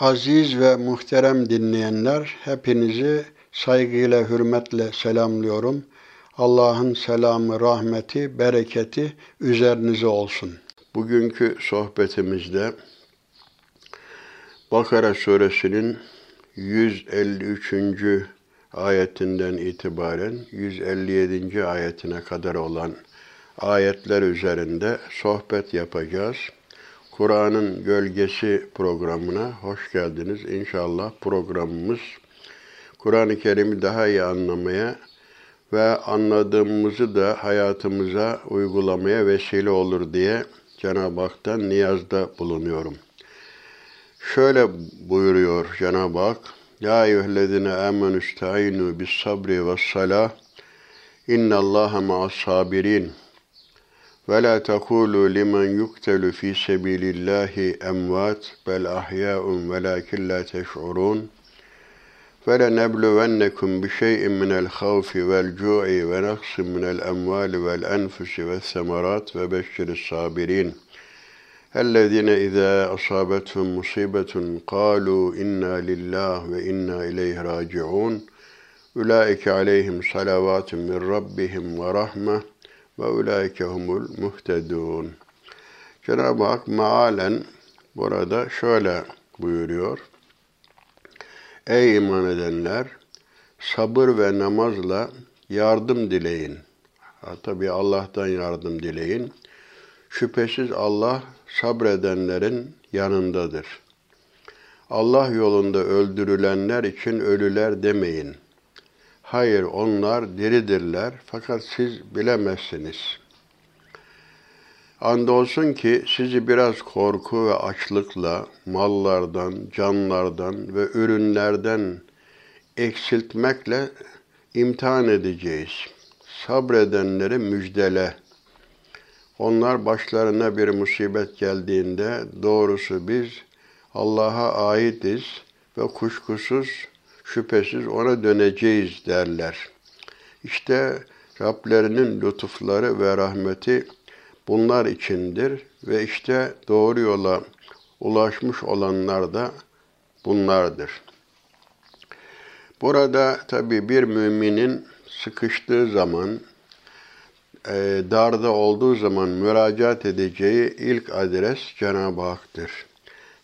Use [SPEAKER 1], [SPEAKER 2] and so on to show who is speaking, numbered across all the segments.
[SPEAKER 1] Aziz ve muhterem dinleyenler, hepinizi saygıyla, hürmetle selamlıyorum. Allah'ın selamı, rahmeti, bereketi üzerinize olsun. Bugünkü sohbetimizde Bakara suresinin 153. ayetinden itibaren 157. ayetine kadar olan ayetler üzerinde sohbet yapacağız. Kur'an'ın Gölgesi programına hoş geldiniz. İnşallah programımız Kur'an-ı Kerim'i daha iyi anlamaya ve anladığımızı da hayatımıza uygulamaya vesile olur diye Cenab-ı Hak'tan niyazda bulunuyorum. Şöyle buyuruyor Cenab-ı Hak, Ya eyyühellezine amenü ista'inu bis sabri ve salah, inna Allaha ma'as sabirin.'' ولا تقولوا لمن يقتل في سبيل الله أموات بل أحياء ولكن لا تشعرون. فلنبلونكم بشيء من الخوف والجوع ونقص من الأموال والأنفس والثمرات وبشر الصابرين. الذين إذا أصابتهم مصيبة قالوا إنا لله وإنا إليه راجعون. أولئك عليهم صلوات من ربهم ورحمة. Ve ulaike humul muhtedun. Cenab-ı Hak mealen burada şöyle buyuruyor. Ey iman edenler! Sabır ve namazla yardım dileyin. Ha, tabii Allah'tan yardım dileyin. Şüphesiz Allah sabredenlerin yanındadır. Allah yolunda öldürülenler için ölüler demeyin.'' Hayır onlar diridirler fakat siz bilemezsiniz. Andolsun ki sizi biraz korku ve açlıkla mallardan, canlardan ve ürünlerden eksiltmekle imtihan edeceğiz. Sabredenleri müjdele. Onlar başlarına bir musibet geldiğinde doğrusu biz Allah'a aitiz ve kuşkusuz şüphesiz ona döneceğiz derler. İşte Rablerinin lütufları ve rahmeti bunlar içindir ve işte doğru yola ulaşmış olanlar da bunlardır. Burada tabi bir müminin sıkıştığı zaman, e, darda olduğu zaman müracaat edeceği ilk adres Cenab-ı Hak'tır.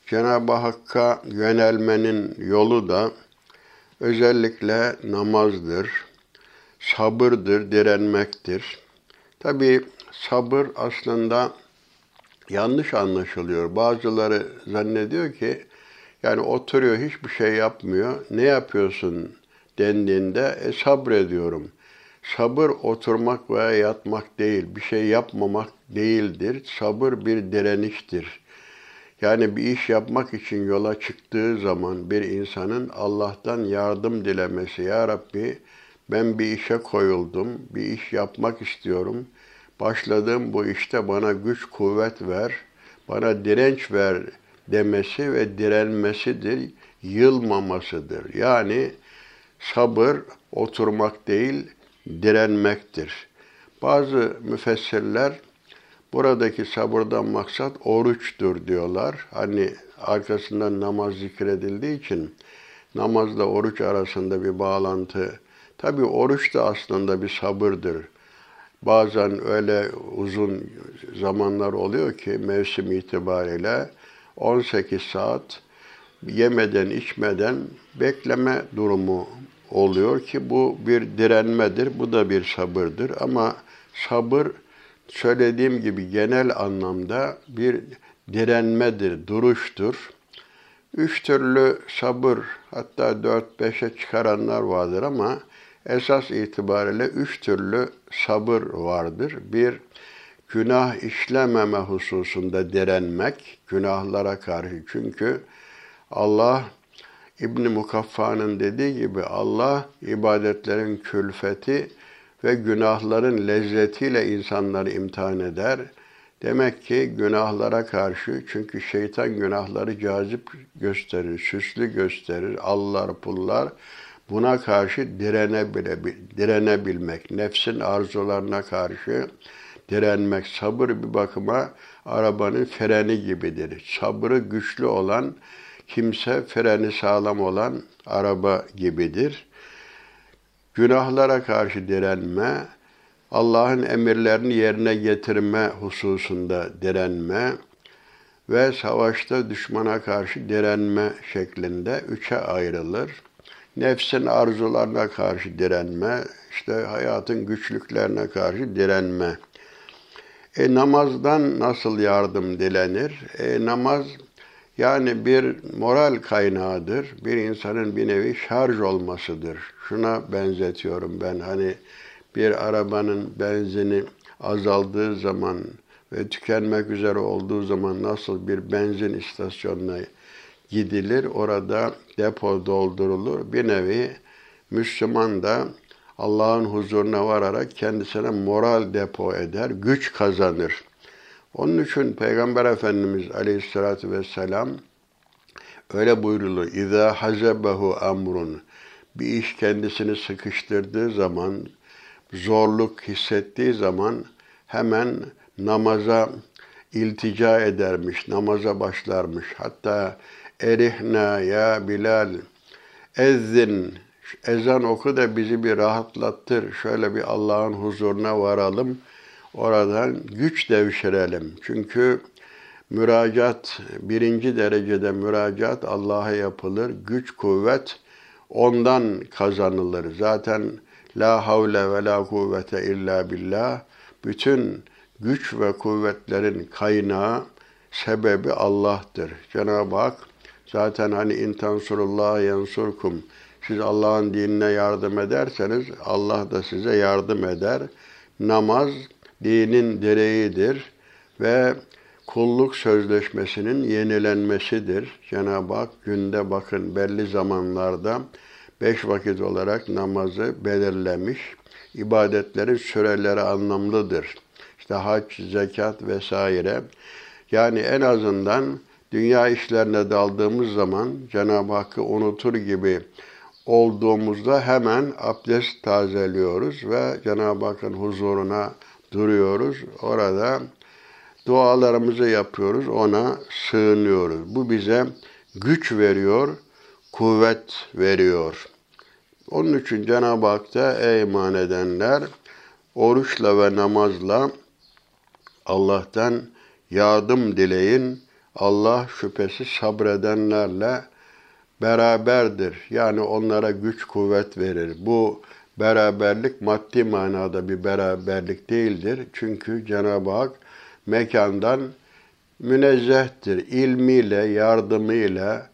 [SPEAKER 1] Cenab-ı Hakk'a yönelmenin yolu da özellikle namazdır, sabırdır, direnmektir. Tabi sabır aslında yanlış anlaşılıyor. Bazıları zannediyor ki yani oturuyor hiçbir şey yapmıyor. Ne yapıyorsun dendiğinde e, sabrediyorum. Sabır oturmak veya yatmak değil, bir şey yapmamak değildir. Sabır bir direniştir. Yani bir iş yapmak için yola çıktığı zaman bir insanın Allah'tan yardım dilemesi. Ya Rabbi ben bir işe koyuldum, bir iş yapmak istiyorum. Başladığım bu işte bana güç kuvvet ver, bana direnç ver demesi ve direnmesidir, yılmamasıdır. Yani sabır oturmak değil, direnmektir. Bazı müfessirler Buradaki sabırdan maksat oruçtur diyorlar. Hani arkasından namaz zikredildiği için namazla oruç arasında bir bağlantı. Tabi oruç da aslında bir sabırdır. Bazen öyle uzun zamanlar oluyor ki mevsim itibariyle 18 saat yemeden içmeden bekleme durumu oluyor ki bu bir direnmedir, bu da bir sabırdır ama sabır söylediğim gibi genel anlamda bir direnmedir, duruştur. Üç türlü sabır, hatta dört beşe çıkaranlar vardır ama esas itibariyle üç türlü sabır vardır. Bir, günah işlememe hususunda direnmek, günahlara karşı. Çünkü Allah, İbn Mukaffa'nın dediği gibi Allah ibadetlerin külfeti ve günahların lezzetiyle insanları imtihan eder. Demek ki günahlara karşı çünkü şeytan günahları cazip gösterir, süslü gösterir, allar pullar buna karşı direnebile, direnebilmek, nefsin arzularına karşı direnmek, sabır bir bakıma arabanın freni gibidir. Sabrı güçlü olan kimse freni sağlam olan araba gibidir. Günahlara karşı direnme, Allah'ın emirlerini yerine getirme hususunda direnme ve savaşta düşmana karşı direnme şeklinde üçe ayrılır. Nefsin arzularına karşı direnme, işte hayatın güçlüklerine karşı direnme. E namazdan nasıl yardım dilenir? E namaz yani bir moral kaynağıdır. Bir insanın bir nevi şarj olmasıdır. Şuna benzetiyorum ben. Hani bir arabanın benzini azaldığı zaman ve tükenmek üzere olduğu zaman nasıl bir benzin istasyonuna gidilir, orada depo doldurulur. Bir nevi Müslüman da Allah'ın huzuruna vararak kendisine moral depo eder, güç kazanır. Onun için Peygamber Efendimiz Aleyhisselatü Vesselam öyle buyurulur. İza hazebehu amrun. Bir iş kendisini sıkıştırdığı zaman, zorluk hissettiği zaman hemen namaza iltica edermiş, namaza başlarmış. Hatta erihna ya Bilal, ezzin, ezan oku da bizi bir rahatlattır. Şöyle bir Allah'ın huzuruna varalım. Oradan güç devşirelim. Çünkü müracaat, birinci derecede müracaat Allah'a yapılır. Güç, kuvvet ondan kazanılır. Zaten la havle ve la kuvvete illa billah. Bütün güç ve kuvvetlerin kaynağı, sebebi Allah'tır. Cenab-ı Hak zaten hani intansurullah yansurkum siz Allah'ın dinine yardım ederseniz Allah da size yardım eder. Namaz dinin direğidir ve kulluk sözleşmesinin yenilenmesidir. Cenab-ı Hak günde bakın belli zamanlarda beş vakit olarak namazı belirlemiş. İbadetlerin süreleri anlamlıdır. İşte hac, zekat vesaire. Yani en azından dünya işlerine daldığımız zaman Cenab-ı Hakk'ı unutur gibi olduğumuzda hemen abdest tazeliyoruz ve Cenab-ı Hakk'ın huzuruna duruyoruz. Orada dualarımızı yapıyoruz, ona sığınıyoruz. Bu bize güç veriyor, kuvvet veriyor. Onun için Cenab-ı Hak da ey iman edenler oruçla ve namazla Allah'tan yardım dileyin. Allah şüphesiz sabredenlerle beraberdir. Yani onlara güç kuvvet verir. Bu beraberlik maddi manada bir beraberlik değildir. Çünkü Cenab-ı Hak mekandan münezzehtir. İlmiyle, yardımıyla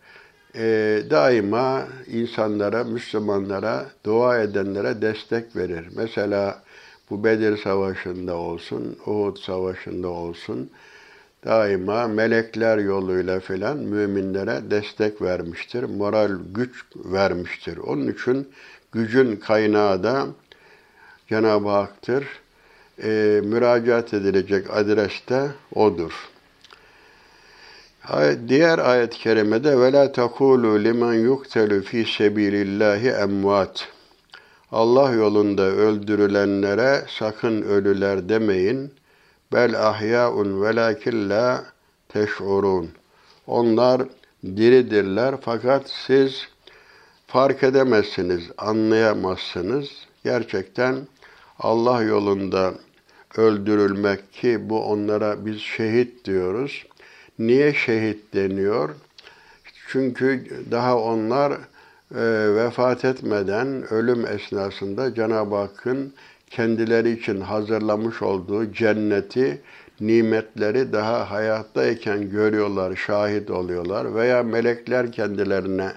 [SPEAKER 1] e, daima insanlara, Müslümanlara, dua edenlere destek verir. Mesela bu Bedir Savaşı'nda olsun, Uhud Savaşı'nda olsun, daima melekler yoluyla filan müminlere destek vermiştir. Moral güç vermiştir. Onun için gücün kaynağı da Cenab-ı Hak'tır. E, müracaat edilecek adres de odur. Diğer ayet-i kerimede ve la takulu limen yuktelu fi sebilillahi emvat. Allah yolunda öldürülenlere sakın ölüler demeyin. Bel ahyaun velakin la teş'urun. Onlar diridirler fakat siz fark edemezsiniz, anlayamazsınız. Gerçekten Allah yolunda öldürülmek ki bu onlara biz şehit diyoruz. Niye şehit deniyor? Çünkü daha onlar e, vefat etmeden ölüm esnasında Cenab-ı Hakk'ın kendileri için hazırlamış olduğu cenneti, nimetleri daha hayattayken görüyorlar, şahit oluyorlar veya melekler kendilerine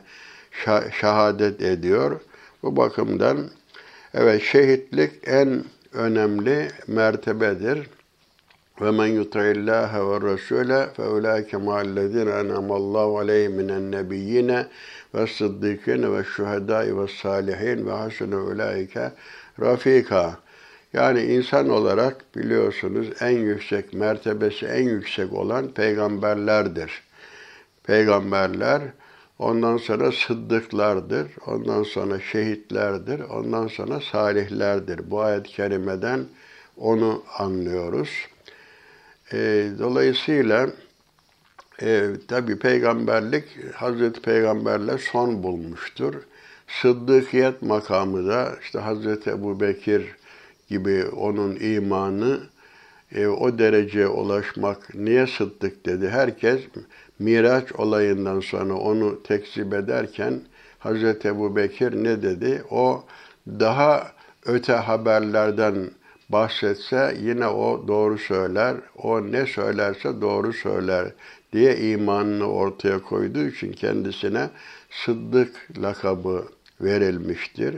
[SPEAKER 1] şehadet ediyor. Bu bakımdan evet şehitlik en önemli mertebedir. Ve men yuti'illaha ve rasule fe ulaike ma'allezine en'amallahu aleyhim minen nebiyyine ve sıddıkine ve şuhedai ve salihin ve hasune ulaike rafika. Yani insan olarak biliyorsunuz en yüksek mertebesi en yüksek olan peygamberlerdir. Peygamberler ondan sonra sıddıklardır, ondan sonra şehitlerdir, ondan sonra salihlerdir. Bu ayet-i kerimeden onu anlıyoruz. E, dolayısıyla E, Tabi peygamberlik Hazreti Peygamberle son bulmuştur. Sıddıkiyet makamı da işte Hazreti Ebu Bekir gibi onun imanı e, o dereceye ulaşmak niye sıddık dedi. Herkes Miraç olayından sonra onu tekzip ederken Hazreti Ebu Bekir ne dedi? O daha öte haberlerden bahsetse yine o doğru söyler. O ne söylerse doğru söyler diye imanını ortaya koyduğu için kendisine Sıddık lakabı verilmiştir.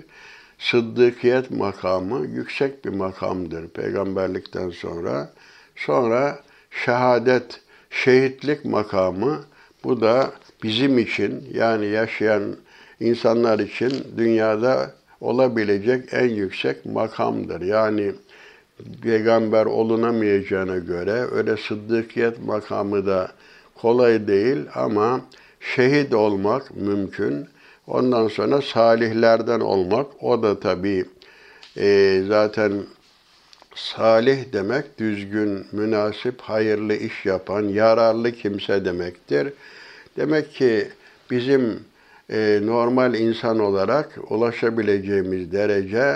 [SPEAKER 1] Sıddıkiyet makamı yüksek bir makamdır peygamberlikten sonra. Sonra şehadet, şehitlik makamı bu da bizim için yani yaşayan insanlar için dünyada olabilecek en yüksek makamdır. Yani peygamber olunamayacağına göre öyle sıddıkiyet makamı da kolay değil ama şehit olmak mümkün. Ondan sonra salihlerden olmak, o da tabii e, zaten salih demek düzgün, münasip, hayırlı iş yapan, yararlı kimse demektir. Demek ki bizim e, normal insan olarak ulaşabileceğimiz derece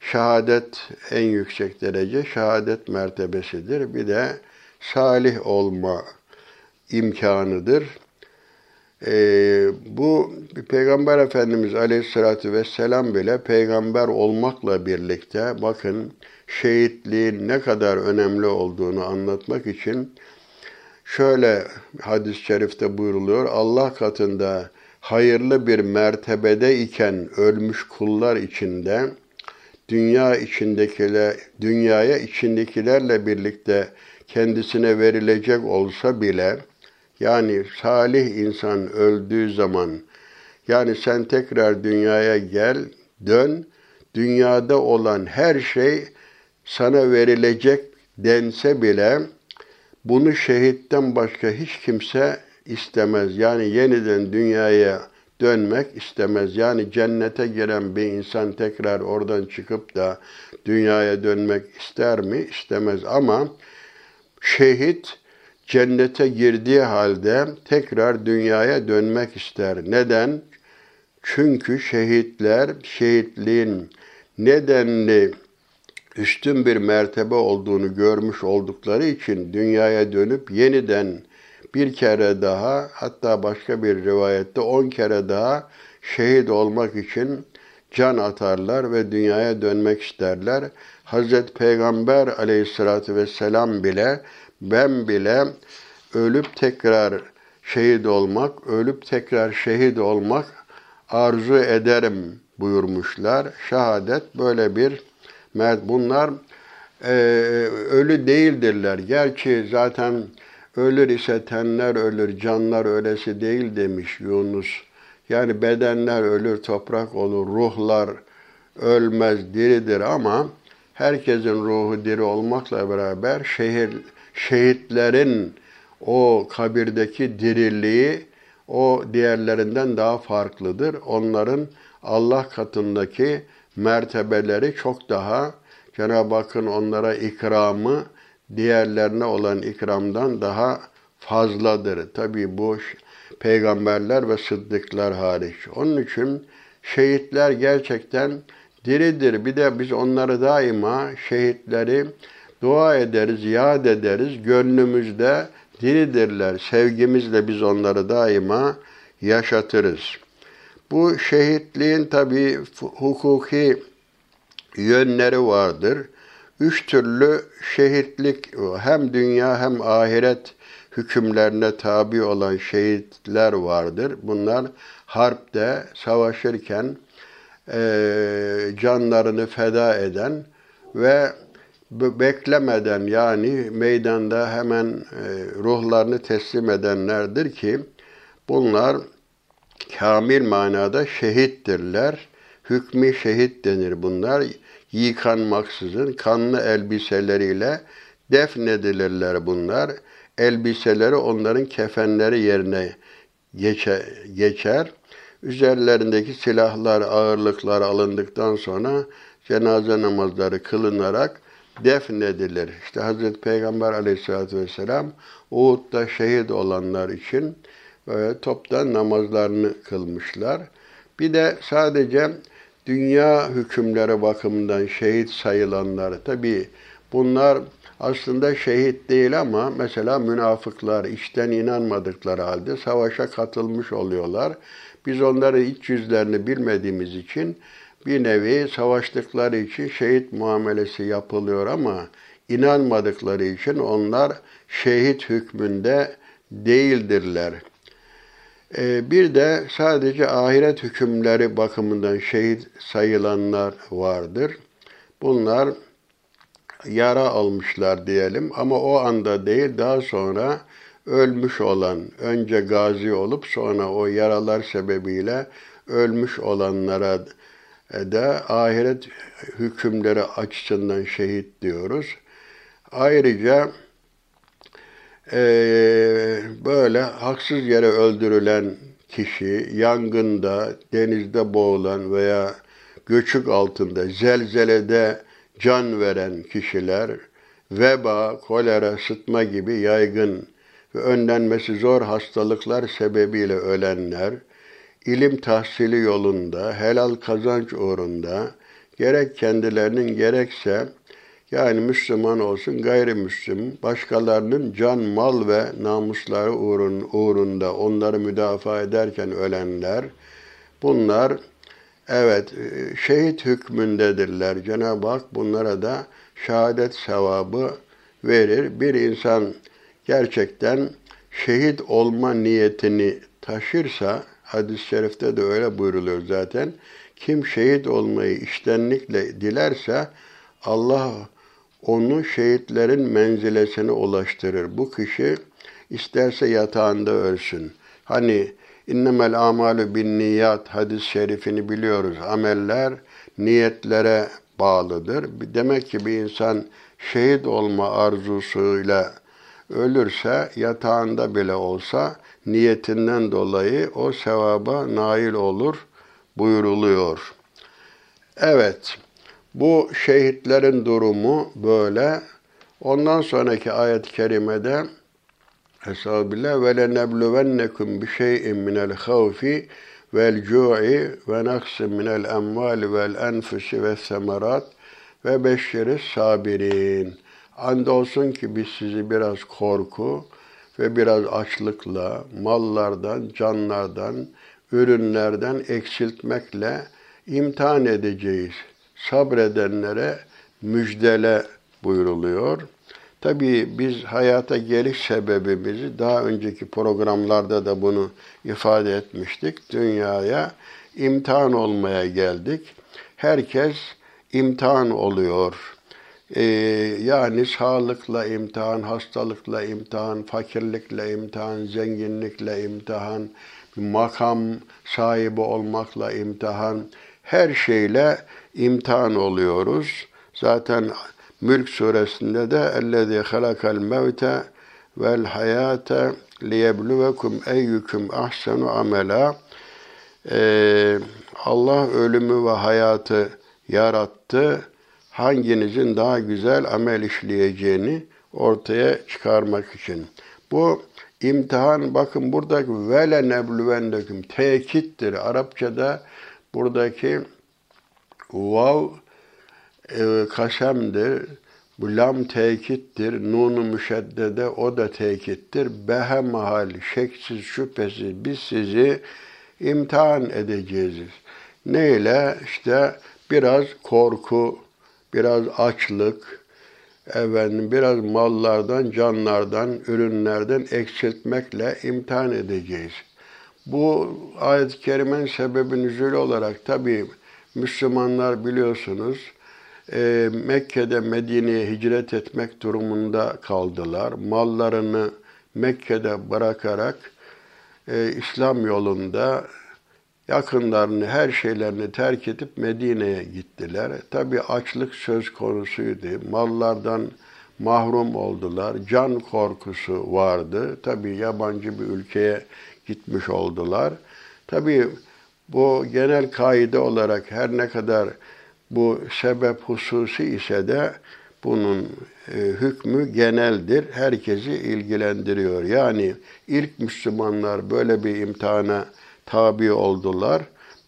[SPEAKER 1] şehadet en yüksek derece şehadet mertebesidir. Bir de salih olma imkanıdır. Ee, bu Peygamber Efendimiz Aleyhisselatü Vesselam bile peygamber olmakla birlikte bakın şehitliğin ne kadar önemli olduğunu anlatmak için şöyle hadis-i şerifte buyruluyor. Allah katında hayırlı bir mertebede iken ölmüş kullar içinde dünya içindekiler dünyaya içindekilerle birlikte kendisine verilecek olsa bile yani salih insan öldüğü zaman yani sen tekrar dünyaya gel, dön. Dünyada olan her şey sana verilecek dense bile bunu şehitten başka hiç kimse istemez. Yani yeniden dünyaya dönmek istemez. Yani cennete giren bir insan tekrar oradan çıkıp da dünyaya dönmek ister mi? İstemez ama şehit cennete girdiği halde tekrar dünyaya dönmek ister. Neden? Çünkü şehitler şehitliğin nedenli üstün bir mertebe olduğunu görmüş oldukları için dünyaya dönüp yeniden bir kere daha hatta başka bir rivayette on kere daha şehit olmak için can atarlar ve dünyaya dönmek isterler. Hazreti Peygamber aleyhissalatü vesselam bile ben bile ölüp tekrar şehit olmak, ölüp tekrar şehit olmak arzu ederim buyurmuşlar. Şehadet böyle bir. Bunlar e, ölü değildirler. Gerçi zaten ölür ise tenler ölür, canlar ölesi değil demiş Yunus. Yani bedenler ölür, toprak olur, ruhlar ölmez, diridir ama herkesin ruhu diri olmakla beraber şehir şehitlerin o kabirdeki diriliği o diğerlerinden daha farklıdır. Onların Allah katındaki mertebeleri çok daha Cenab-ı Hakk'ın onlara ikramı diğerlerine olan ikramdan daha fazladır. Tabi bu peygamberler ve sıddıklar hariç. Onun için şehitler gerçekten diridir. Bir de biz onları daima şehitleri dua ederiz, yad ederiz. Gönlümüzde diridirler. Sevgimizle biz onları daima yaşatırız. Bu şehitliğin tabi hukuki yönleri vardır. Üç türlü şehitlik hem dünya hem ahiret hükümlerine tabi olan şehitler vardır. Bunlar harpte savaşırken canlarını feda eden ve beklemeden yani meydanda hemen e, ruhlarını teslim edenlerdir ki bunlar kamil manada şehittirler. Hükmü şehit denir bunlar. Yıkanmaksızın kanlı elbiseleriyle defnedilirler bunlar. Elbiseleri onların kefenleri yerine geçe, geçer. Üzerlerindeki silahlar, ağırlıklar alındıktan sonra cenaze namazları kılınarak defnedilir. İşte Hazreti Peygamber aleyhissalatü vesselam Uhud'da şehit olanlar için böyle toptan namazlarını kılmışlar. Bir de sadece dünya hükümleri bakımından şehit sayılanlar tabi bunlar aslında şehit değil ama mesela münafıklar içten inanmadıkları halde savaşa katılmış oluyorlar. Biz onları iç yüzlerini bilmediğimiz için bir nevi savaştıkları için şehit muamelesi yapılıyor ama inanmadıkları için onlar şehit hükmünde değildirler. Ee, bir de sadece ahiret hükümleri bakımından şehit sayılanlar vardır. Bunlar yara almışlar diyelim ama o anda değil daha sonra ölmüş olan, önce gazi olup sonra o yaralar sebebiyle ölmüş olanlara da ahiret hükümleri açısından şehit diyoruz. Ayrıca e, böyle haksız yere öldürülen kişi, yangında, denizde boğulan veya göçük altında, zelzelede can veren kişiler, veba, kolera, sıtma gibi yaygın ve önlenmesi zor hastalıklar sebebiyle ölenler, ilim tahsili yolunda, helal kazanç uğrunda gerek kendilerinin gerekse yani Müslüman olsun gayrimüslim başkalarının can, mal ve namusları uğrun, uğrunda onları müdafaa ederken ölenler bunlar evet şehit hükmündedirler. Cenab-ı Hak bunlara da şehadet sevabı verir. Bir insan gerçekten şehit olma niyetini taşırsa hadis-i şerifte de öyle buyruluyor zaten. Kim şehit olmayı iştenlikle dilerse Allah onu şehitlerin menzilesine ulaştırır. Bu kişi isterse yatağında ölsün. Hani innemel amalu bin niyat hadis-i şerifini biliyoruz. Ameller niyetlere bağlıdır. Demek ki bir insan şehit olma arzusuyla ölürse yatağında bile olsa niyetinden dolayı o sevaba nail olur buyuruluyor. Evet, bu şehitlerin durumu böyle. Ondan sonraki ayet-i kerimede Estağfirullah ve lenebluvennekum bi şey'in minel havfi vel cu'i ve naksin minel emvali vel enfusi ve semerat ve beşşeris sabirin. Andolsun ki biz sizi biraz korku ve biraz açlıkla, mallardan, canlardan, ürünlerden eksiltmekle imtihan edeceğiz. Sabredenlere müjdele buyuruluyor. Tabii biz hayata geliş sebebimizi daha önceki programlarda da bunu ifade etmiştik. Dünyaya imtihan olmaya geldik. Herkes imtihan oluyor. Ee, yani sağlıkla imtihan, hastalıkla imtihan, fakirlikle imtihan, zenginlikle imtihan, makam sahibi olmakla imtihan, her şeyle imtihan oluyoruz. Zaten Mülk suresinde de ellezî halakal mevte vel hayate liyebluvekum eyyüküm ahsenu amela ee, Allah ölümü ve hayatı yarattı. Hanginizin daha güzel amel işleyeceğini ortaya çıkarmak için. Bu imtihan bakın buradaki vele neblüvendeküm tekittir. Arapçada buradaki vav e, kasemdir. Bu lam tekittir. Nunu müşeddede o da tekittir. Behe mahal şeksiz şüphesiz biz sizi imtihan edeceğiz. Neyle? İşte biraz korku, biraz açlık, efendim biraz mallardan, canlardan, ürünlerden eksiltmekle imtihan edeceğiz. Bu ayet-i kerimenin sebebi nüzulü olarak tabi Müslümanlar biliyorsunuz e, Mekke'de Medine'ye hicret etmek durumunda kaldılar. Mallarını Mekke'de bırakarak e, İslam yolunda yakınlarını, her şeylerini terk edip Medine'ye gittiler. Tabi açlık söz konusuydu. Mallardan mahrum oldular. Can korkusu vardı. Tabi yabancı bir ülkeye gitmiş oldular. Tabi bu genel kaide olarak her ne kadar bu sebep hususi ise de bunun e, hükmü geneldir. Herkesi ilgilendiriyor. Yani ilk Müslümanlar böyle bir imtihana tabi oldular.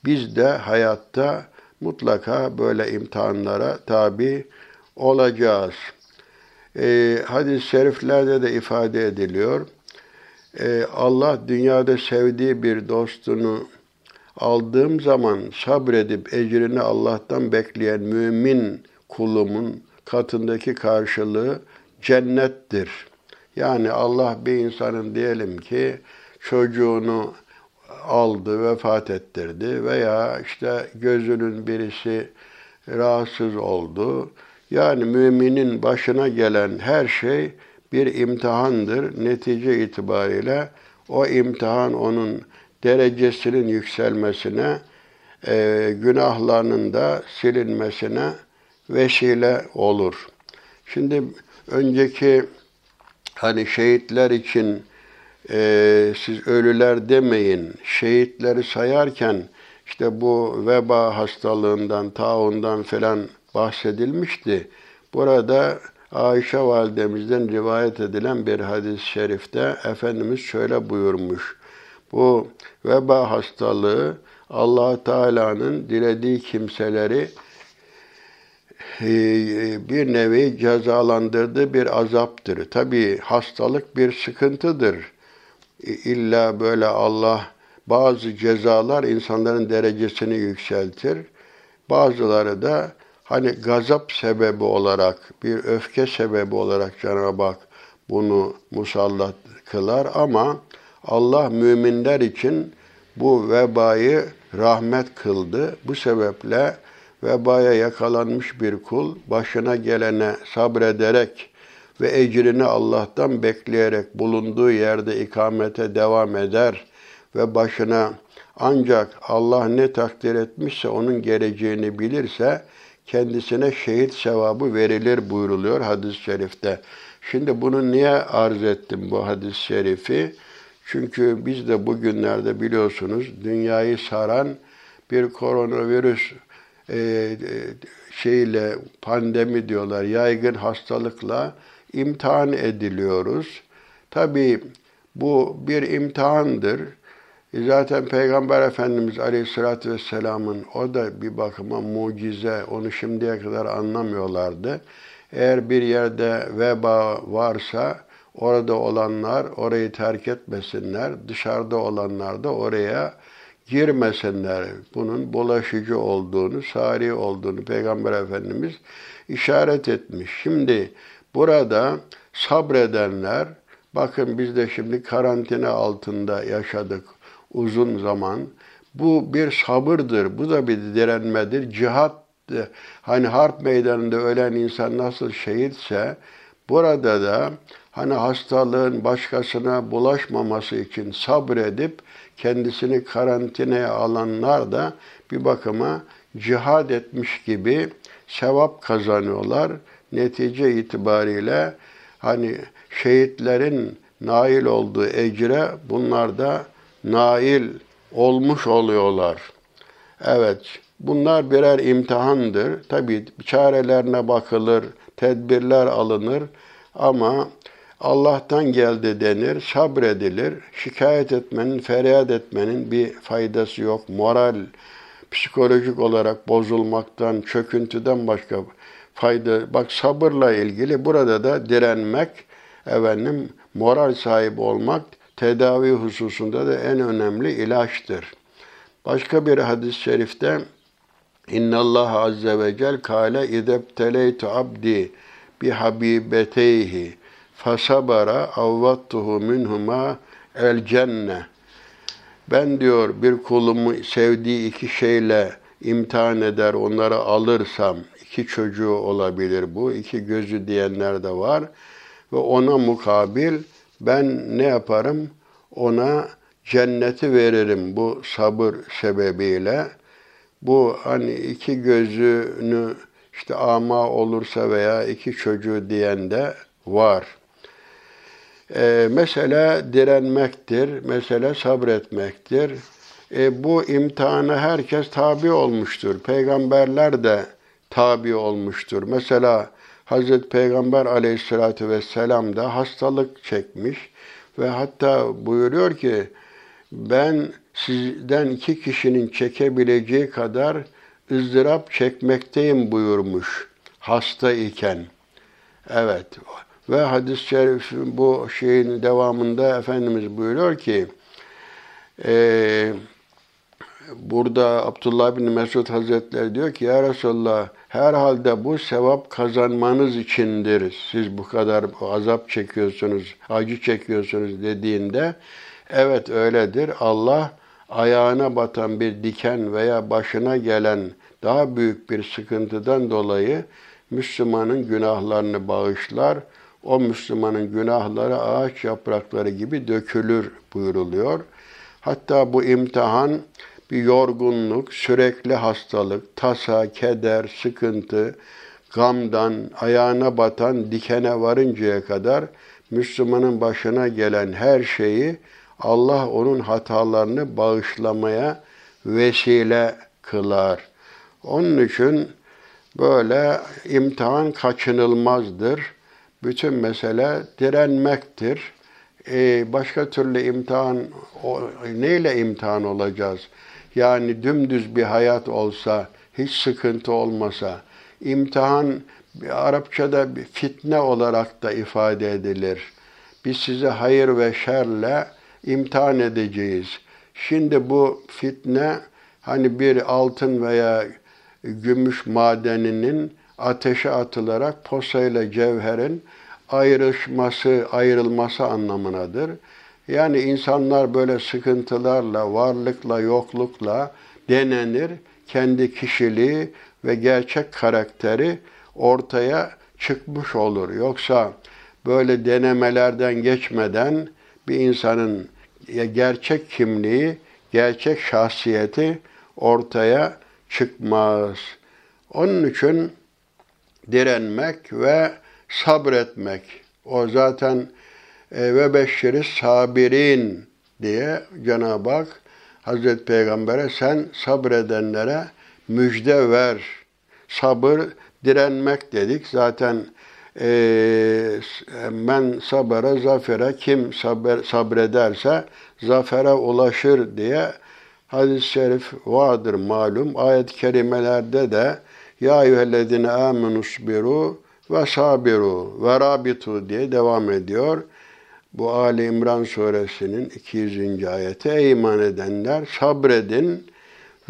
[SPEAKER 1] Biz de hayatta mutlaka böyle imtihanlara tabi olacağız. E, hadis-i şeriflerde de ifade ediliyor. E, Allah dünyada sevdiği bir dostunu aldığım zaman sabredip ecrini Allah'tan bekleyen mümin kulumun katındaki karşılığı cennettir. Yani Allah bir insanın diyelim ki çocuğunu aldı, vefat ettirdi veya işte gözünün birisi rahatsız oldu. Yani müminin başına gelen her şey bir imtihandır. Netice itibariyle o imtihan onun derecesinin yükselmesine, e, günahlarının da silinmesine vesile olur. Şimdi önceki hani şehitler için e, siz ölüler demeyin, şehitleri sayarken işte bu veba hastalığından, taundan falan bahsedilmişti. Burada Ayşe validemizden rivayet edilen bir hadis-i şerifte Efendimiz şöyle buyurmuş. Bu veba hastalığı allah Teala'nın dilediği kimseleri e, bir nevi cezalandırdığı bir azaptır. Tabi hastalık bir sıkıntıdır. İlla böyle Allah bazı cezalar insanların derecesini yükseltir. Bazıları da hani gazap sebebi olarak, bir öfke sebebi olarak Cenab-ı Hak bunu musallat kılar ama Allah müminler için bu vebayı rahmet kıldı. Bu sebeple vebaya yakalanmış bir kul başına gelene sabrederek ve ecrini Allah'tan bekleyerek bulunduğu yerde ikamete devam eder ve başına ancak Allah ne takdir etmişse onun geleceğini bilirse kendisine şehit sevabı verilir buyruluyor hadis-i şerifte. Şimdi bunu niye arz ettim bu hadis-i şerifi? Çünkü biz de bugünlerde biliyorsunuz dünyayı saran bir koronavirüs e, e, şeyle pandemi diyorlar yaygın hastalıkla imtihan ediliyoruz. Tabii bu bir imtihandır. Zaten Peygamber Efendimiz Aleyhisselatü Vesselam'ın o da bir bakıma mucize, onu şimdiye kadar anlamıyorlardı. Eğer bir yerde veba varsa orada olanlar orayı terk etmesinler, dışarıda olanlar da oraya girmesinler. Bunun bulaşıcı olduğunu, sari olduğunu Peygamber Efendimiz işaret etmiş. Şimdi burada sabredenler, bakın biz de şimdi karantina altında yaşadık uzun zaman. Bu bir sabırdır, bu da bir direnmedir. Cihat, hani harp meydanında ölen insan nasıl şehitse, burada da hani hastalığın başkasına bulaşmaması için sabredip kendisini karantinaya alanlar da bir bakıma cihad etmiş gibi sevap kazanıyorlar. Netice itibariyle hani şehitlerin nail olduğu ecre bunlar da nail olmuş oluyorlar. Evet, bunlar birer imtihandır. Tabii çarelerine bakılır, tedbirler alınır ama Allah'tan geldi denir, sabredilir. Şikayet etmenin, feryat etmenin bir faydası yok. Moral, psikolojik olarak bozulmaktan, çöküntüden başka fayda. Bak sabırla ilgili burada da direnmek, efendim moral sahibi olmak tedavi hususunda da en önemli ilaçtır. Başka bir hadis-i şerifte İnna Allah azze ve cel kâle idebteleytu abdi bi habibeteyhi fasabara avvattuhu minhuma el cenne. Ben diyor bir kulumu sevdiği iki şeyle imtihan eder, onları alırsam, iki çocuğu olabilir bu, iki gözü diyenler de var. Ve ona mukabil ben ne yaparım? Ona cenneti veririm bu sabır sebebiyle. Bu hani iki gözünü işte ama olursa veya iki çocuğu diyen de var. E, mesele direnmektir, mesele sabretmektir. E, bu imtihana herkes tabi olmuştur. Peygamberler de tabi olmuştur. Mesela Hazreti Peygamber aleyhissalatü vesselam da hastalık çekmiş ve hatta buyuruyor ki ben sizden iki kişinin çekebileceği kadar ızdırap çekmekteyim buyurmuş hasta iken. Evet. Ve hadis-i şerif bu şeyin devamında Efendimiz buyuruyor ki e, burada Abdullah bin Mesud Hazretleri diyor ki ya Resulallah herhalde bu sevap kazanmanız içindir. Siz bu kadar azap çekiyorsunuz, acı çekiyorsunuz dediğinde evet öyledir. Allah ayağına batan bir diken veya başına gelen daha büyük bir sıkıntıdan dolayı Müslümanın günahlarını bağışlar. O Müslümanın günahları ağaç yaprakları gibi dökülür buyuruluyor. Hatta bu imtihan bir yorgunluk, sürekli hastalık, tasa, keder, sıkıntı, gamdan, ayağına batan dikene varıncaya kadar Müslümanın başına gelen her şeyi Allah onun hatalarını bağışlamaya vesile kılar. Onun için böyle imtihan kaçınılmazdır. Bütün mesele direnmektir. Ee, başka türlü imtihan, o, neyle imtihan olacağız? Yani dümdüz bir hayat olsa, hiç sıkıntı olmasa, imtihan Arapçada bir fitne olarak da ifade edilir. Biz size hayır ve şerle imtihan edeceğiz. Şimdi bu fitne hani bir altın veya gümüş madeninin ateşe atılarak posayla cevherin ayrışması, ayrılması anlamınadır. Yani insanlar böyle sıkıntılarla, varlıkla, yoklukla denenir. Kendi kişiliği ve gerçek karakteri ortaya çıkmış olur. Yoksa böyle denemelerden geçmeden bir insanın gerçek kimliği, gerçek şahsiyeti ortaya çıkmaz. Onun için direnmek ve sabretmek. O zaten ve beşşiri sabirin diye Cenab-ı Hak Hazreti Peygamber'e sen sabredenlere müjde ver. Sabır direnmek dedik. Zaten e, men sabara zafere kim sabr, sabrederse zafere ulaşır diye hadis-i şerif vardır malum. Ayet-i kerimelerde de ya eyyühellezine amenusbiru ve sabiru ve rabitu diye devam ediyor. Bu Ali İmran suresinin 200. ayeti. Ey iman edenler sabredin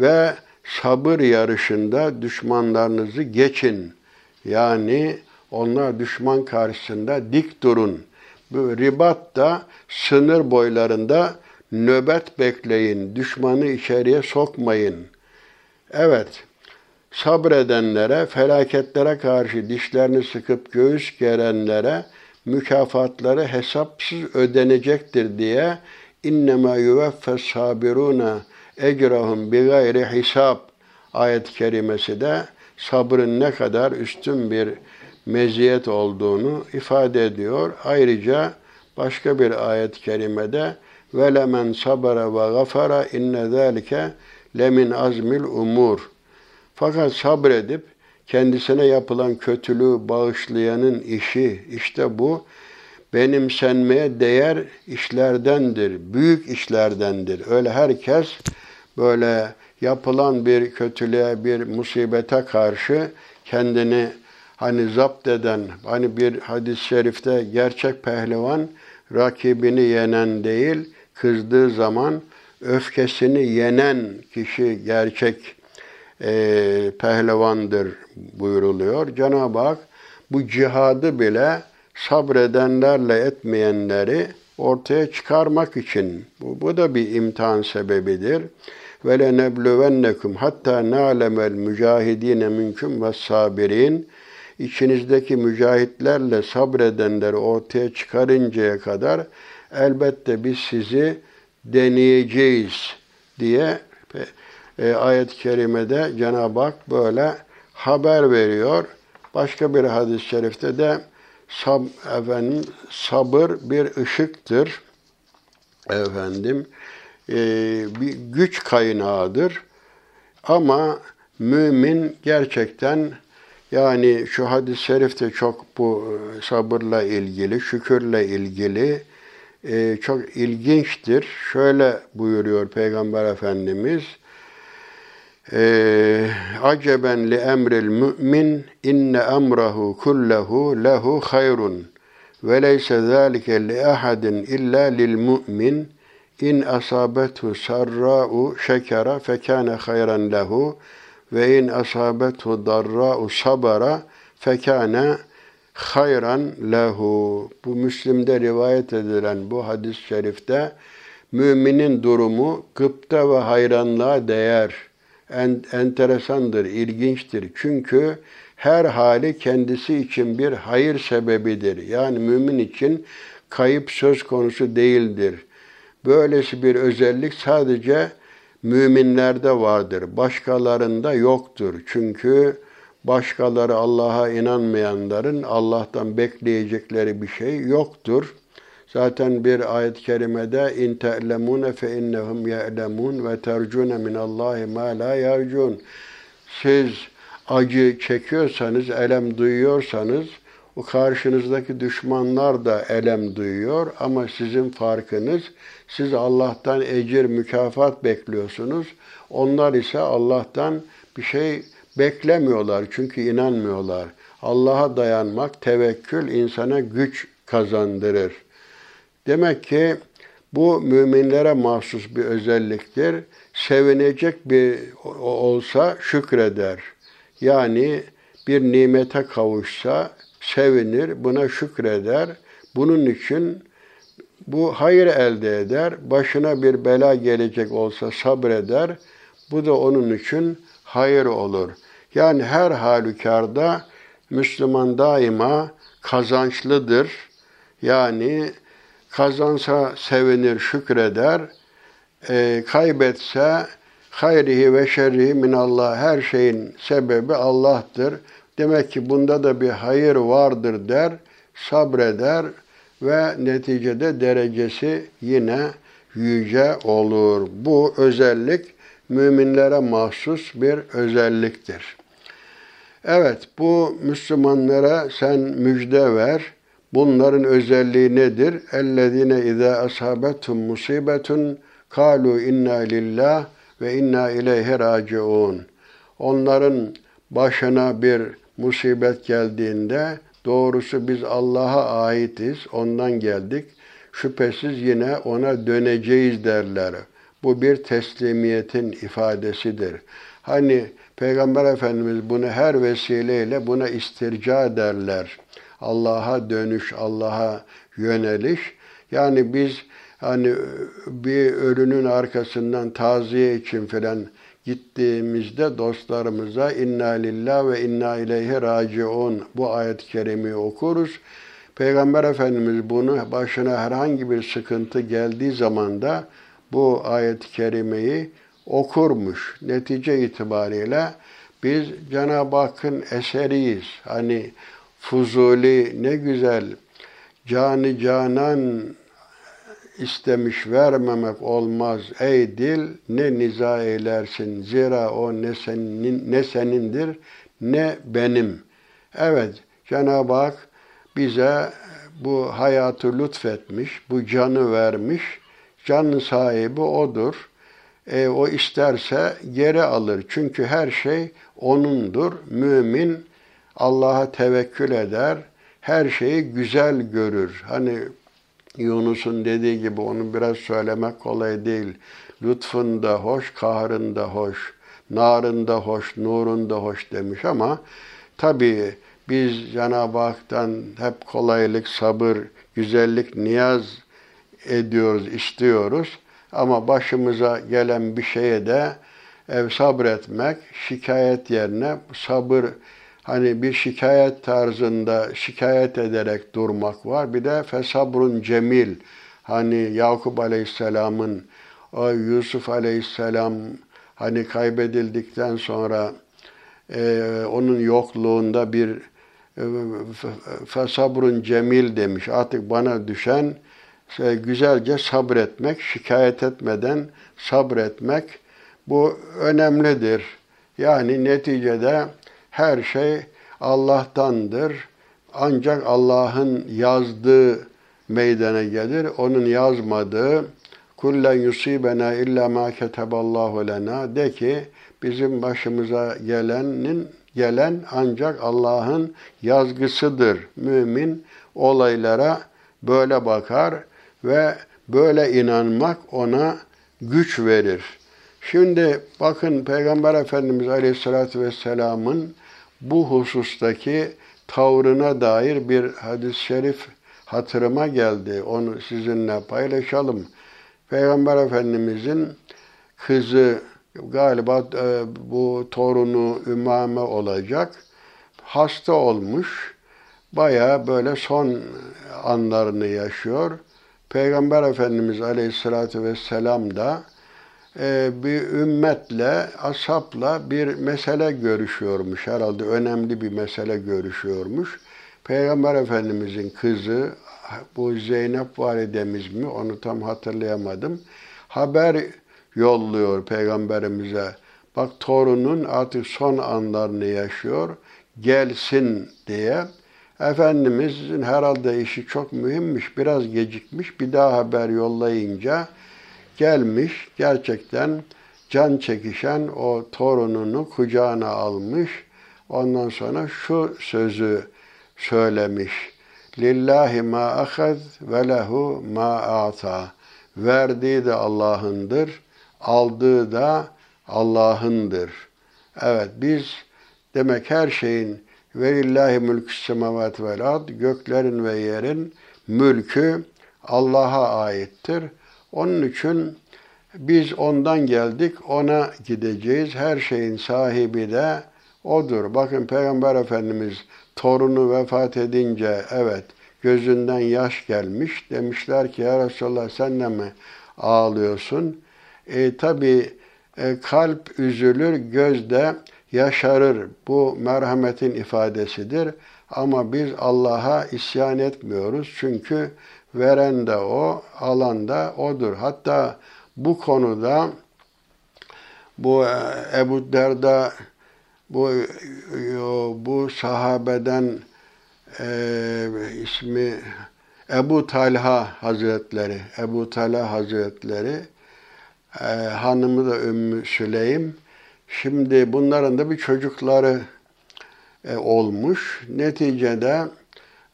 [SPEAKER 1] ve sabır yarışında düşmanlarınızı geçin. Yani onlar düşman karşısında dik durun. Bu ribat da sınır boylarında nöbet bekleyin, düşmanı içeriye sokmayın. Evet, sabredenlere, felaketlere karşı dişlerini sıkıp göğüs gerenlere mükafatları hesapsız ödenecektir diye innema yuveffes sabiruna ecrahum bi gayri hisab ayet-i kerimesi de sabrın ne kadar üstün bir meziyet olduğunu ifade ediyor. Ayrıca başka bir ayet-i kerimede ve lemen sabara ve gafara inne zalike lemin azmil umur. Fakat sabredip kendisine yapılan kötülüğü bağışlayanın işi işte bu benimsenmeye değer işlerdendir, büyük işlerdendir. Öyle herkes böyle yapılan bir kötülüğe, bir musibete karşı kendini hani zapt eden, hani bir hadis-i şerifte gerçek pehlivan rakibini yenen değil, kızdığı zaman öfkesini yenen kişi gerçek e, pehlivandır buyuruluyor. Cenab-ı Hak bu cihadı bile sabredenlerle etmeyenleri ortaya çıkarmak için bu, bu da bir imtihan sebebidir. Ve le nebluvennekum hatta na'lemel mücahidine minkum ve sabirin içinizdeki mücahitlerle sabredenleri ortaya çıkarıncaya kadar elbette biz sizi deneyeceğiz diye e, ayet-i kerimede Cenab-ı Hak böyle haber veriyor. Başka bir hadis-i şerifte de sab, efendim, sabır bir ışıktır. Efendim, e, bir güç kaynağıdır. Ama mümin gerçekten Yani şu hadis-i şerif de çok bu e, sabırla ilgili, şükürle ilgili e, çok ilginçtir. Şöyle buyuruyor Peygamber Efendimiz, aceben li emril mümin inne emrahu kullehu lehu hayrun ve leyse zâlike li ahadin illa lil mu'min in asabethu sarra'u şekera fekâne hayran lehu ve in asabethu darra'u sabara fekâne hayran lehu. Bu Müslim'de rivayet edilen bu hadis-i şerifte müminin durumu gıpta ve hayranlığa değer. En, enteresandır, ilginçtir. Çünkü her hali kendisi için bir hayır sebebidir. Yani mümin için kayıp söz konusu değildir. Böylesi bir özellik sadece müminlerde vardır. Başkalarında yoktur. Çünkü başkaları Allah'a inanmayanların Allah'tan bekleyecekleri bir şey yoktur. Zaten bir ayet-i kerimede in te'lemune fe innehum ye'lemun ve tercune min Allahi ma la yercun. Siz acı çekiyorsanız, elem duyuyorsanız o karşınızdaki düşmanlar da elem duyuyor ama sizin farkınız siz Allah'tan ecir, mükafat bekliyorsunuz. Onlar ise Allah'tan bir şey beklemiyorlar çünkü inanmıyorlar. Allah'a dayanmak, tevekkül insana güç kazandırır. Demek ki bu müminlere mahsus bir özelliktir. Sevinecek bir olsa şükreder. Yani bir nimete kavuşsa sevinir, buna şükreder. Bunun için bu hayır elde eder. Başına bir bela gelecek olsa sabreder. Bu da onun için hayır olur. Yani her halükarda Müslüman daima kazançlıdır. Yani kazansa sevinir, şükreder. E, kaybetse hayrihi ve şerrihi minallah her şeyin sebebi Allah'tır. Demek ki bunda da bir hayır vardır der, sabreder ve neticede derecesi yine yüce olur. Bu özellik müminlere mahsus bir özelliktir. Evet, bu Müslümanlara sen müjde ver. Bunların özelliği nedir? Ellezine izâ ashabetum musibetun kalu inna lillah ve inna ileyhi raciun. Onların başına bir musibet geldiğinde doğrusu biz Allah'a aitiz, ondan geldik. Şüphesiz yine ona döneceğiz derler. Bu bir teslimiyetin ifadesidir. Hani Peygamber Efendimiz bunu her vesileyle buna istirca derler. Allah'a dönüş, Allah'a yöneliş. Yani biz hani bir ölünün arkasından taziye için filan gittiğimizde dostlarımıza inna lillah ve inna ileyhi raciun bu ayet-i kerimeyi okuruz. Peygamber Efendimiz bunu başına herhangi bir sıkıntı geldiği zaman da bu ayet-i kerimeyi okurmuş. Netice itibariyle biz Cenab-ı Hakk'ın eseriyiz. Hani Fuzuli ne güzel canı canan istemiş vermemek olmaz ey dil ne niza eylersin zira o ne senin ne senindir ne benim. Evet Cenab-ı Hak bize bu hayatı lütfetmiş, bu canı vermiş. Canın sahibi odur. E, o isterse geri alır. Çünkü her şey O'nundur. Mümin Allah'a tevekkül eder. Her şeyi güzel görür. Hani Yunus'un dediği gibi onu biraz söylemek kolay değil. Lütfun da hoş, kahrın da hoş, narın da hoş, nurun da hoş demiş ama tabii biz Cenab-ı Hak'tan hep kolaylık, sabır, güzellik, niyaz ediyoruz, istiyoruz. Ama başımıza gelen bir şeye de ev sabretmek, şikayet yerine sabır hani bir şikayet tarzında şikayet ederek durmak var. Bir de fesabrun cemil. Hani Yakup Aleyhisselam'ın o Yusuf Aleyhisselam hani kaybedildikten sonra e, onun yokluğunda bir e, fesabrun cemil demiş. Artık bana düşen e, güzelce sabretmek, şikayet etmeden sabretmek bu önemlidir. Yani neticede her şey Allah'tandır. Ancak Allah'ın yazdığı meydana gelir. Onun yazmadığı kullen yusibena illa ma keteballahu lena de ki bizim başımıza gelenin gelen ancak Allah'ın yazgısıdır. Mümin olaylara böyle bakar ve böyle inanmak ona güç verir. Şimdi bakın Peygamber Efendimiz Aleyhisselatü Vesselam'ın bu husustaki tavrına dair bir hadis-i şerif hatırıma geldi. Onu sizinle paylaşalım. Peygamber Efendimizin kızı galiba e, bu torunu Ümame olacak. Hasta olmuş. Baya böyle son anlarını yaşıyor. Peygamber Efendimiz Aleyhisselatü Vesselam da bir ümmetle, asapla bir mesele görüşüyormuş. Herhalde önemli bir mesele görüşüyormuş. Peygamber Efendimizin kızı, bu Zeynep validemiz mi onu tam hatırlayamadım. Haber yolluyor peygamberimize. Bak torunun artık son anlarını yaşıyor. Gelsin diye. Efendimizin herhalde işi çok mühimmiş, biraz gecikmiş. Bir daha haber yollayınca gelmiş gerçekten can çekişen o torununu kucağına almış. Ondan sonra şu sözü söylemiş. Lillahi ma ahad ve lehu ma ata. Verdiği de Allah'ındır, aldığı da Allah'ındır. Evet biz demek her şeyin velillahi mülkü semavat vel göklerin ve yerin mülkü Allah'a aittir. Onun için biz ondan geldik, ona gideceğiz. Her şeyin sahibi de odur. Bakın Peygamber Efendimiz torunu vefat edince evet gözünden yaş gelmiş. Demişler ki ya Resulallah sen de mi ağlıyorsun? E, tabi e, kalp üzülür, gözde yaşarır. Bu merhametin ifadesidir. Ama biz Allah'a isyan etmiyoruz. Çünkü veren de o, alan da odur. Hatta bu konuda bu e, Ebu Derda bu bu sahabeden e, ismi Ebu Talha Hazretleri, Ebu Talha Hazretleri e, hanımı da Ümmü Süleym. Şimdi bunların da bir çocukları e, olmuş. Neticede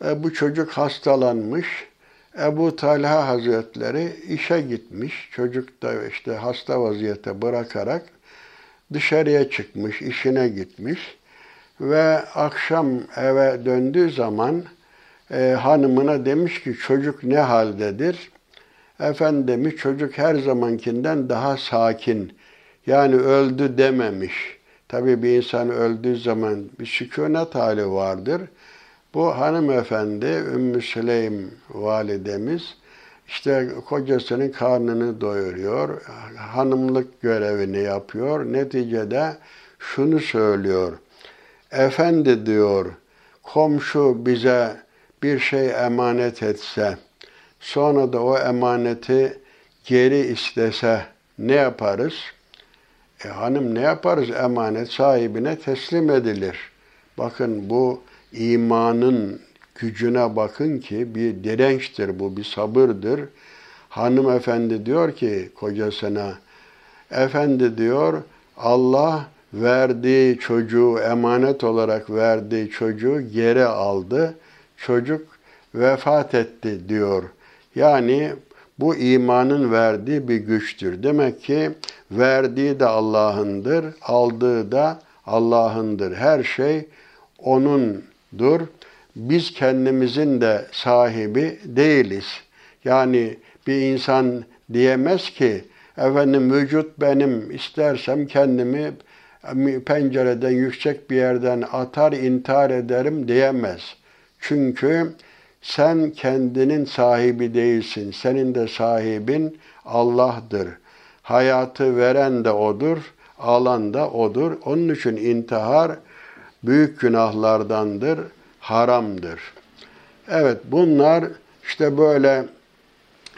[SPEAKER 1] e, bu çocuk hastalanmış. Ebu Talha Hazretleri işe gitmiş. Çocuk da işte hasta vaziyette bırakarak dışarıya çıkmış, işine gitmiş. Ve akşam eve döndüğü zaman e, hanımına demiş ki çocuk ne haldedir? Efendimiz çocuk her zamankinden daha sakin. Yani öldü dememiş. Tabii bir insan öldüğü zaman bir sükunet hali vardır. Bu hanımefendi Ümmü Süleym validemiz işte kocasının karnını doyuruyor, hanımlık görevini yapıyor. Neticede şunu söylüyor. Efendi diyor, komşu bize bir şey emanet etse, sonra da o emaneti geri istese ne yaparız? E hanım ne yaparız? Emanet sahibine teslim edilir. Bakın bu imanın gücüne bakın ki bir dirençtir bu, bir sabırdır. Hanımefendi diyor ki kocasına, efendi diyor Allah verdiği çocuğu, emanet olarak verdiği çocuğu geri aldı. Çocuk vefat etti diyor. Yani bu imanın verdiği bir güçtür. Demek ki verdiği de Allah'ındır, aldığı da Allah'ındır. Her şey O'nundur. Biz kendimizin de sahibi değiliz. Yani bir insan diyemez ki efendim vücut benim istersem kendimi pencereden yüksek bir yerden atar intihar ederim diyemez. Çünkü sen kendinin sahibi değilsin. Senin de sahibin Allah'tır. Hayatı veren de O'dur, alan da O'dur. Onun için intihar büyük günahlardandır, haramdır. Evet bunlar işte böyle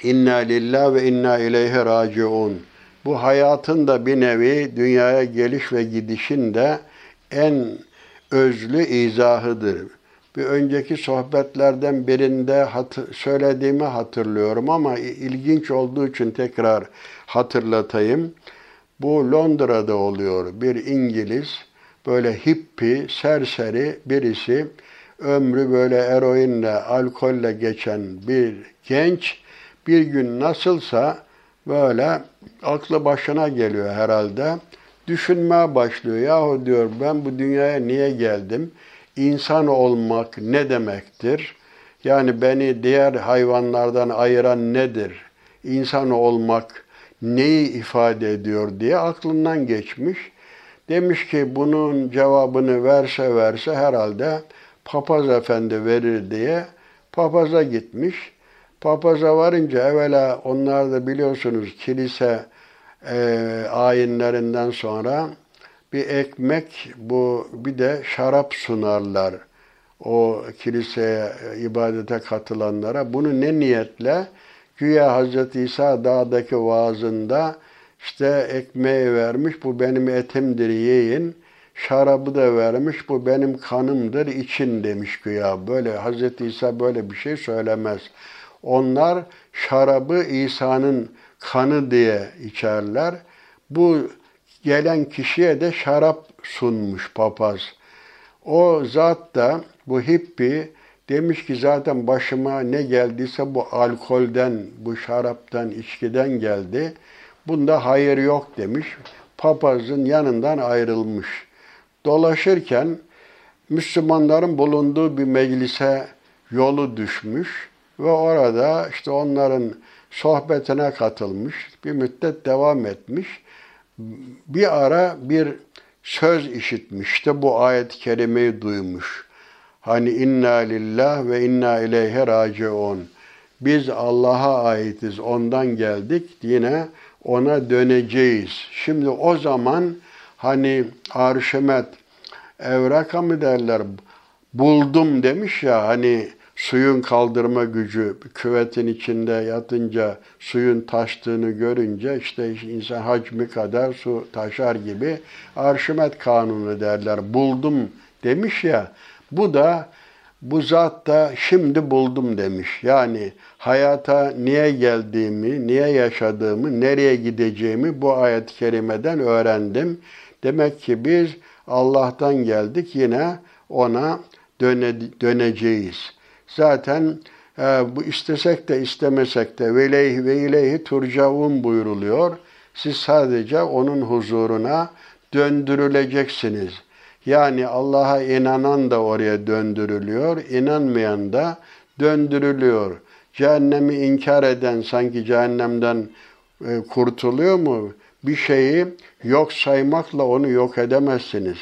[SPEAKER 1] inna lillah ve inna ileyhi raciun. Bu hayatın da bir nevi dünyaya geliş ve gidişin de en özlü izahıdır. Bir önceki sohbetlerden birinde hatı, söylediğimi hatırlıyorum ama ilginç olduğu için tekrar hatırlatayım. Bu Londra'da oluyor. Bir İngiliz böyle hippi, serseri birisi ömrü böyle eroinle, alkolle geçen bir genç bir gün nasılsa böyle aklı başına geliyor herhalde. Düşünmeye başlıyor. Yahu diyor ben bu dünyaya niye geldim? İnsan olmak ne demektir? Yani beni diğer hayvanlardan ayıran nedir? İnsan olmak neyi ifade ediyor diye aklından geçmiş. Demiş ki bunun cevabını verse verse herhalde papaz efendi verir diye papaza gitmiş. Papaza varınca evvela onlar da biliyorsunuz kilise e, ayinlerinden sonra bir ekmek bu bir de şarap sunarlar o kiliseye ibadete katılanlara. Bunu ne niyetle? Güya Hz. İsa dağdaki vaazında işte ekmeği vermiş, bu benim etimdir yiyin. Şarabı da vermiş, bu benim kanımdır için demiş güya. Böyle Hz. İsa böyle bir şey söylemez. Onlar şarabı İsa'nın kanı diye içerler. Bu gelen kişiye de şarap sunmuş papaz. O zat da bu hippi demiş ki zaten başıma ne geldiyse bu alkolden, bu şaraptan, içkiden geldi. Bunda hayır yok demiş. Papazın yanından ayrılmış. Dolaşırken Müslümanların bulunduğu bir meclise yolu düşmüş ve orada işte onların sohbetine katılmış. Bir müddet devam etmiş. Bir ara bir söz işitmiş. İşte bu ayet-i kerimeyi duymuş. Hani inna lillah ve inna ileyhe raciun. Biz Allah'a aitiz, ondan geldik. Yine ona döneceğiz. Şimdi o zaman hani Arşimet evraka mı derler buldum demiş ya hani suyun kaldırma gücü küvetin içinde yatınca suyun taştığını görünce işte insan hacmi kadar su taşar gibi Arşimet kanunu derler. Buldum demiş ya bu da bu zat da şimdi buldum demiş. Yani hayata niye geldiğimi, niye yaşadığımı, nereye gideceğimi bu ayet-i kerimeden öğrendim. Demek ki biz Allah'tan geldik yine ona döne, döneceğiz. Zaten e, bu istesek de istemesek de veleyhi ve ileyhi turcavun buyuruluyor. Siz sadece onun huzuruna döndürüleceksiniz. Yani Allah'a inanan da oraya döndürülüyor, inanmayan da döndürülüyor. Cehennemi inkar eden sanki cehennemden e, kurtuluyor mu? Bir şeyi yok saymakla onu yok edemezsiniz.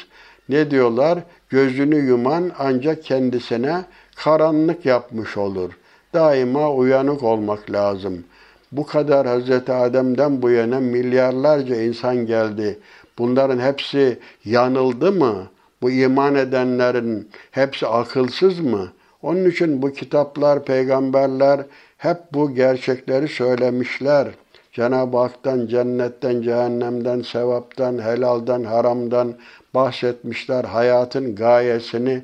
[SPEAKER 1] Ne diyorlar? Gözünü yuman ancak kendisine karanlık yapmış olur. Daima uyanık olmak lazım. Bu kadar Hz. Adem'den bu yana milyarlarca insan geldi. Bunların hepsi yanıldı mı? Bu iman edenlerin hepsi akılsız mı? Onun için bu kitaplar, peygamberler hep bu gerçekleri söylemişler. Cenab-ı Hak'tan, cennetten, cehennemden, sevaptan, helaldan, haramdan bahsetmişler. Hayatın gayesini,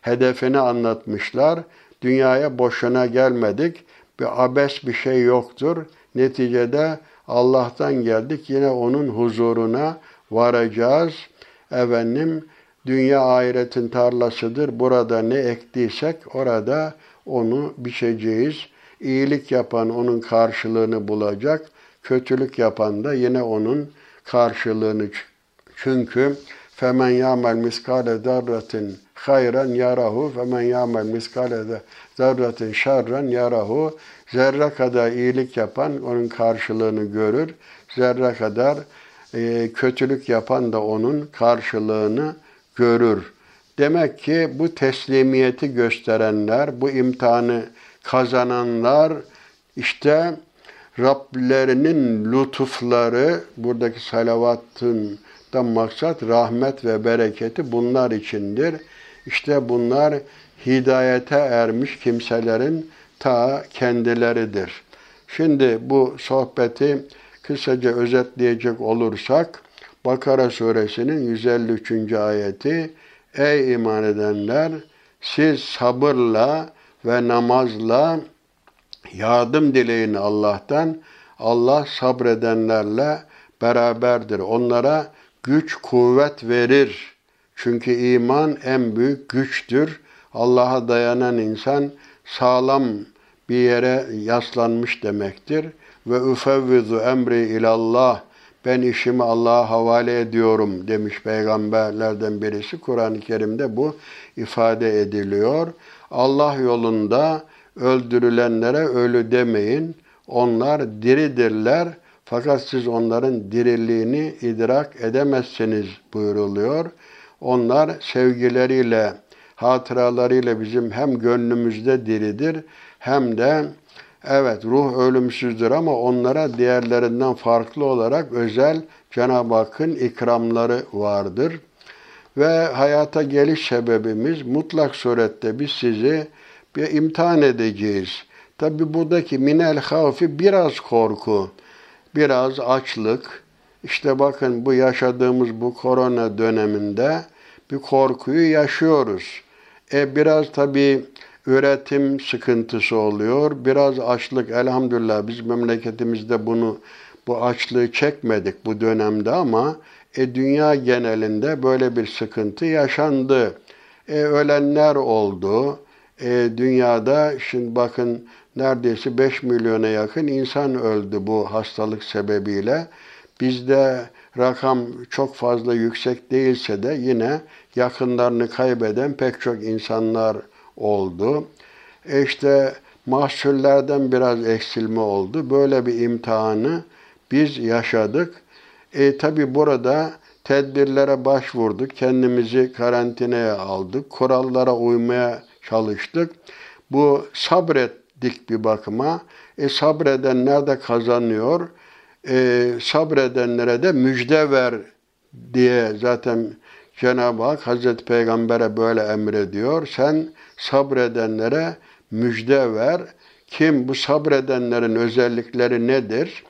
[SPEAKER 1] hedefini anlatmışlar. Dünyaya boşuna gelmedik. Bir abes bir şey yoktur. Neticede Allah'tan geldik. Yine onun huzuruna varacağız. Efendim dünya ahiretin tarlasıdır. Burada ne ektiysek orada onu biçeceğiz. İyilik yapan onun karşılığını bulacak. Kötülük yapan da yine onun karşılığını çünkü femen yamel miskale zarratin hayran yarahu femen yamel miskale zarratin şerran yarahu zerre kadar iyilik yapan onun karşılığını görür. Zerre kadar e, kötülük yapan da onun karşılığını görür. Demek ki bu teslimiyeti gösterenler, bu imtihanı kazananlar işte Rablerinin lütufları, buradaki salavatın da maksat rahmet ve bereketi bunlar içindir. İşte bunlar hidayete ermiş kimselerin ta kendileridir. Şimdi bu sohbeti kısaca özetleyecek olursak Bakara suresinin 153. ayeti Ey iman edenler siz sabırla ve namazla yardım dileyin Allah'tan. Allah sabredenlerle beraberdir. Onlara güç, kuvvet verir. Çünkü iman en büyük güçtür. Allah'a dayanan insan sağlam bir yere yaslanmış demektir. Ve üfevvizu emri ilallah. Ben işimi Allah'a havale ediyorum demiş peygamberlerden birisi. Kur'an-ı Kerim'de bu ifade ediliyor. Allah yolunda öldürülenlere ölü demeyin. Onlar diridirler fakat siz onların diriliğini idrak edemezsiniz buyuruluyor. Onlar sevgileriyle, hatıralarıyla bizim hem gönlümüzde diridir hem de evet ruh ölümsüzdür ama onlara diğerlerinden farklı olarak özel Cenab-ı Hakk'ın ikramları vardır. Ve hayata geliş sebebimiz mutlak surette biz sizi bir imtihan edeceğiz. Tabi buradaki minel havfi biraz korku, biraz açlık. İşte bakın bu yaşadığımız bu korona döneminde bir korkuyu yaşıyoruz. E biraz tabi üretim sıkıntısı oluyor. Biraz açlık elhamdülillah biz memleketimizde bunu bu açlığı çekmedik bu dönemde ama e, dünya genelinde böyle bir sıkıntı yaşandı. E, ölenler oldu. E, dünyada şimdi bakın neredeyse 5 milyona yakın insan öldü bu hastalık sebebiyle. Bizde rakam çok fazla yüksek değilse de yine yakınlarını kaybeden pek çok insanlar oldu. E işte mahsullerden biraz eksilme oldu. Böyle bir imtihanı biz yaşadık. E tabi burada tedbirlere başvurduk. Kendimizi karantinaya aldık. Kurallara uymaya çalıştık. Bu sabrettik bir bakıma. E sabredenler de kazanıyor. E, sabredenlere de müjde ver diye zaten Cenab-ı Hak Hazreti Peygamber'e böyle emrediyor. Sen sabredenlere müjde ver. Kim bu sabredenlerin özellikleri nedir?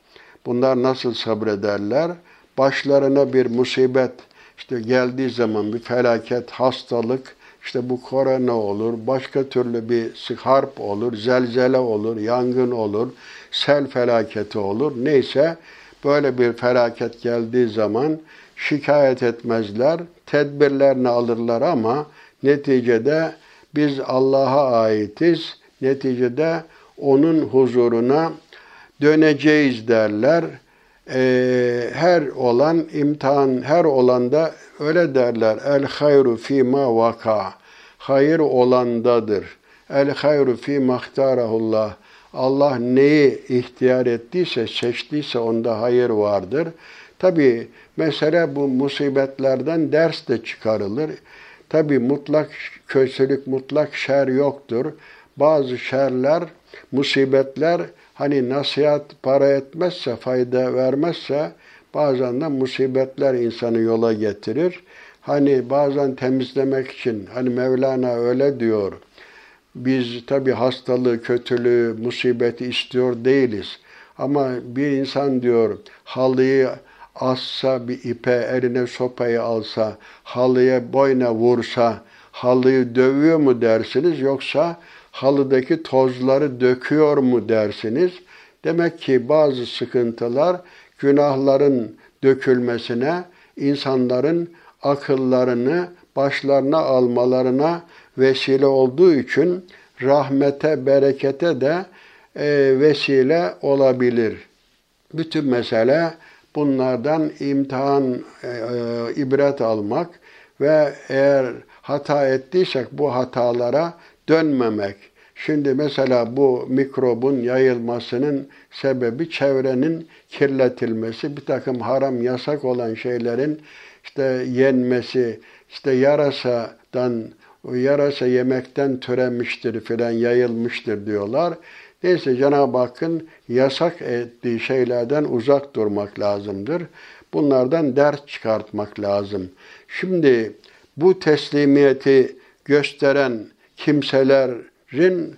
[SPEAKER 1] Bunlar nasıl sabrederler? Başlarına bir musibet işte geldiği zaman bir felaket, hastalık, işte bu korona olur, başka türlü bir harp olur, zelzele olur, yangın olur, sel felaketi olur. Neyse böyle bir felaket geldiği zaman şikayet etmezler, tedbirlerini alırlar ama neticede biz Allah'a aitiz. Neticede onun huzuruna döneceğiz derler. Ee, her olan imtihan, her olanda öyle derler. El hayru fîmâ vaka. Hayır olandadır. El hayru fîmâ ihtarahullah. Allah neyi ihtiyar ettiyse, seçtiyse onda hayır vardır. Tabi mesele bu musibetlerden ders de çıkarılır. Tabi mutlak kötülük, mutlak şer yoktur. Bazı şerler, musibetler hani nasihat para etmezse, fayda vermezse bazen de musibetler insanı yola getirir. Hani bazen temizlemek için, hani Mevlana öyle diyor. Biz tabi hastalığı, kötülüğü, musibeti istiyor değiliz. Ama bir insan diyor halıyı assa bir ipe eline sopayı alsa, halıya boyna vursa, halıyı dövüyor mu dersiniz yoksa halıdaki tozları döküyor mu dersiniz? Demek ki bazı sıkıntılar günahların dökülmesine, insanların akıllarını başlarına almalarına vesile olduğu için rahmete, berekete de e, vesile olabilir. Bütün mesele bunlardan imtihan, e, e, ibret almak ve eğer hata ettiysek bu hatalara dönmemek. Şimdi mesela bu mikrobun yayılmasının sebebi çevrenin kirletilmesi, bir takım haram yasak olan şeylerin işte yenmesi, işte yarasadan, yarasa yemekten türemiştir filan yayılmıştır diyorlar. Neyse Cenab-ı Hakk'ın yasak ettiği şeylerden uzak durmak lazımdır. Bunlardan ders çıkartmak lazım. Şimdi bu teslimiyeti gösteren kimselerin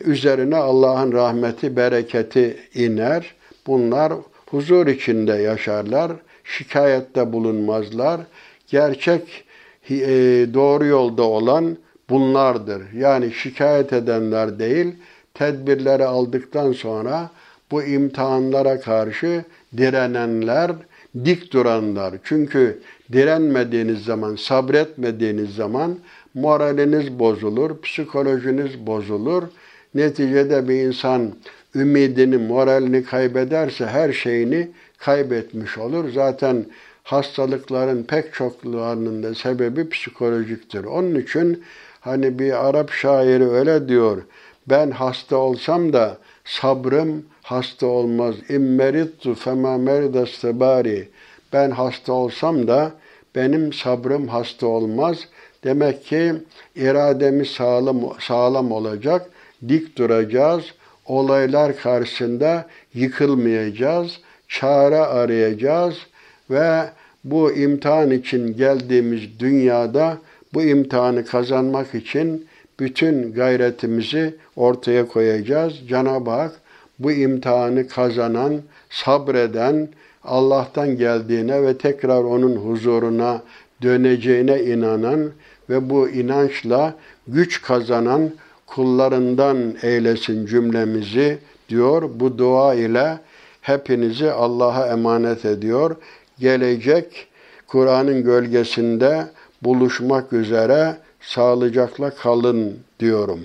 [SPEAKER 1] üzerine Allah'ın rahmeti, bereketi iner. Bunlar huzur içinde yaşarlar, şikayette bulunmazlar. Gerçek e, doğru yolda olan bunlardır. Yani şikayet edenler değil, tedbirleri aldıktan sonra bu imtihanlara karşı direnenler, dik duranlar. Çünkü direnmediğiniz zaman, sabretmediğiniz zaman moraliniz bozulur, psikolojiniz bozulur. Neticede bir insan ümidini, moralini kaybederse her şeyini kaybetmiş olur. Zaten hastalıkların pek çoklarının da sebebi psikolojiktir. Onun için hani bir Arap şairi öyle diyor. Ben hasta olsam da sabrım hasta olmaz. İmmerittu fema meridastebari. Ben hasta olsam da benim sabrım hasta olmaz. Demek ki irademiz sağlam, sağlam olacak, dik duracağız, olaylar karşısında yıkılmayacağız, çare arayacağız ve bu imtihan için geldiğimiz dünyada bu imtihanı kazanmak için bütün gayretimizi ortaya koyacağız. Cenab-ı Hak bu imtihanı kazanan, sabreden, Allah'tan geldiğine ve tekrar onun huzuruna döneceğine inanan ve bu inançla güç kazanan kullarından eylesin cümlemizi diyor. Bu dua ile hepinizi Allah'a emanet ediyor. Gelecek Kur'an'ın gölgesinde buluşmak üzere sağlıcakla kalın diyorum.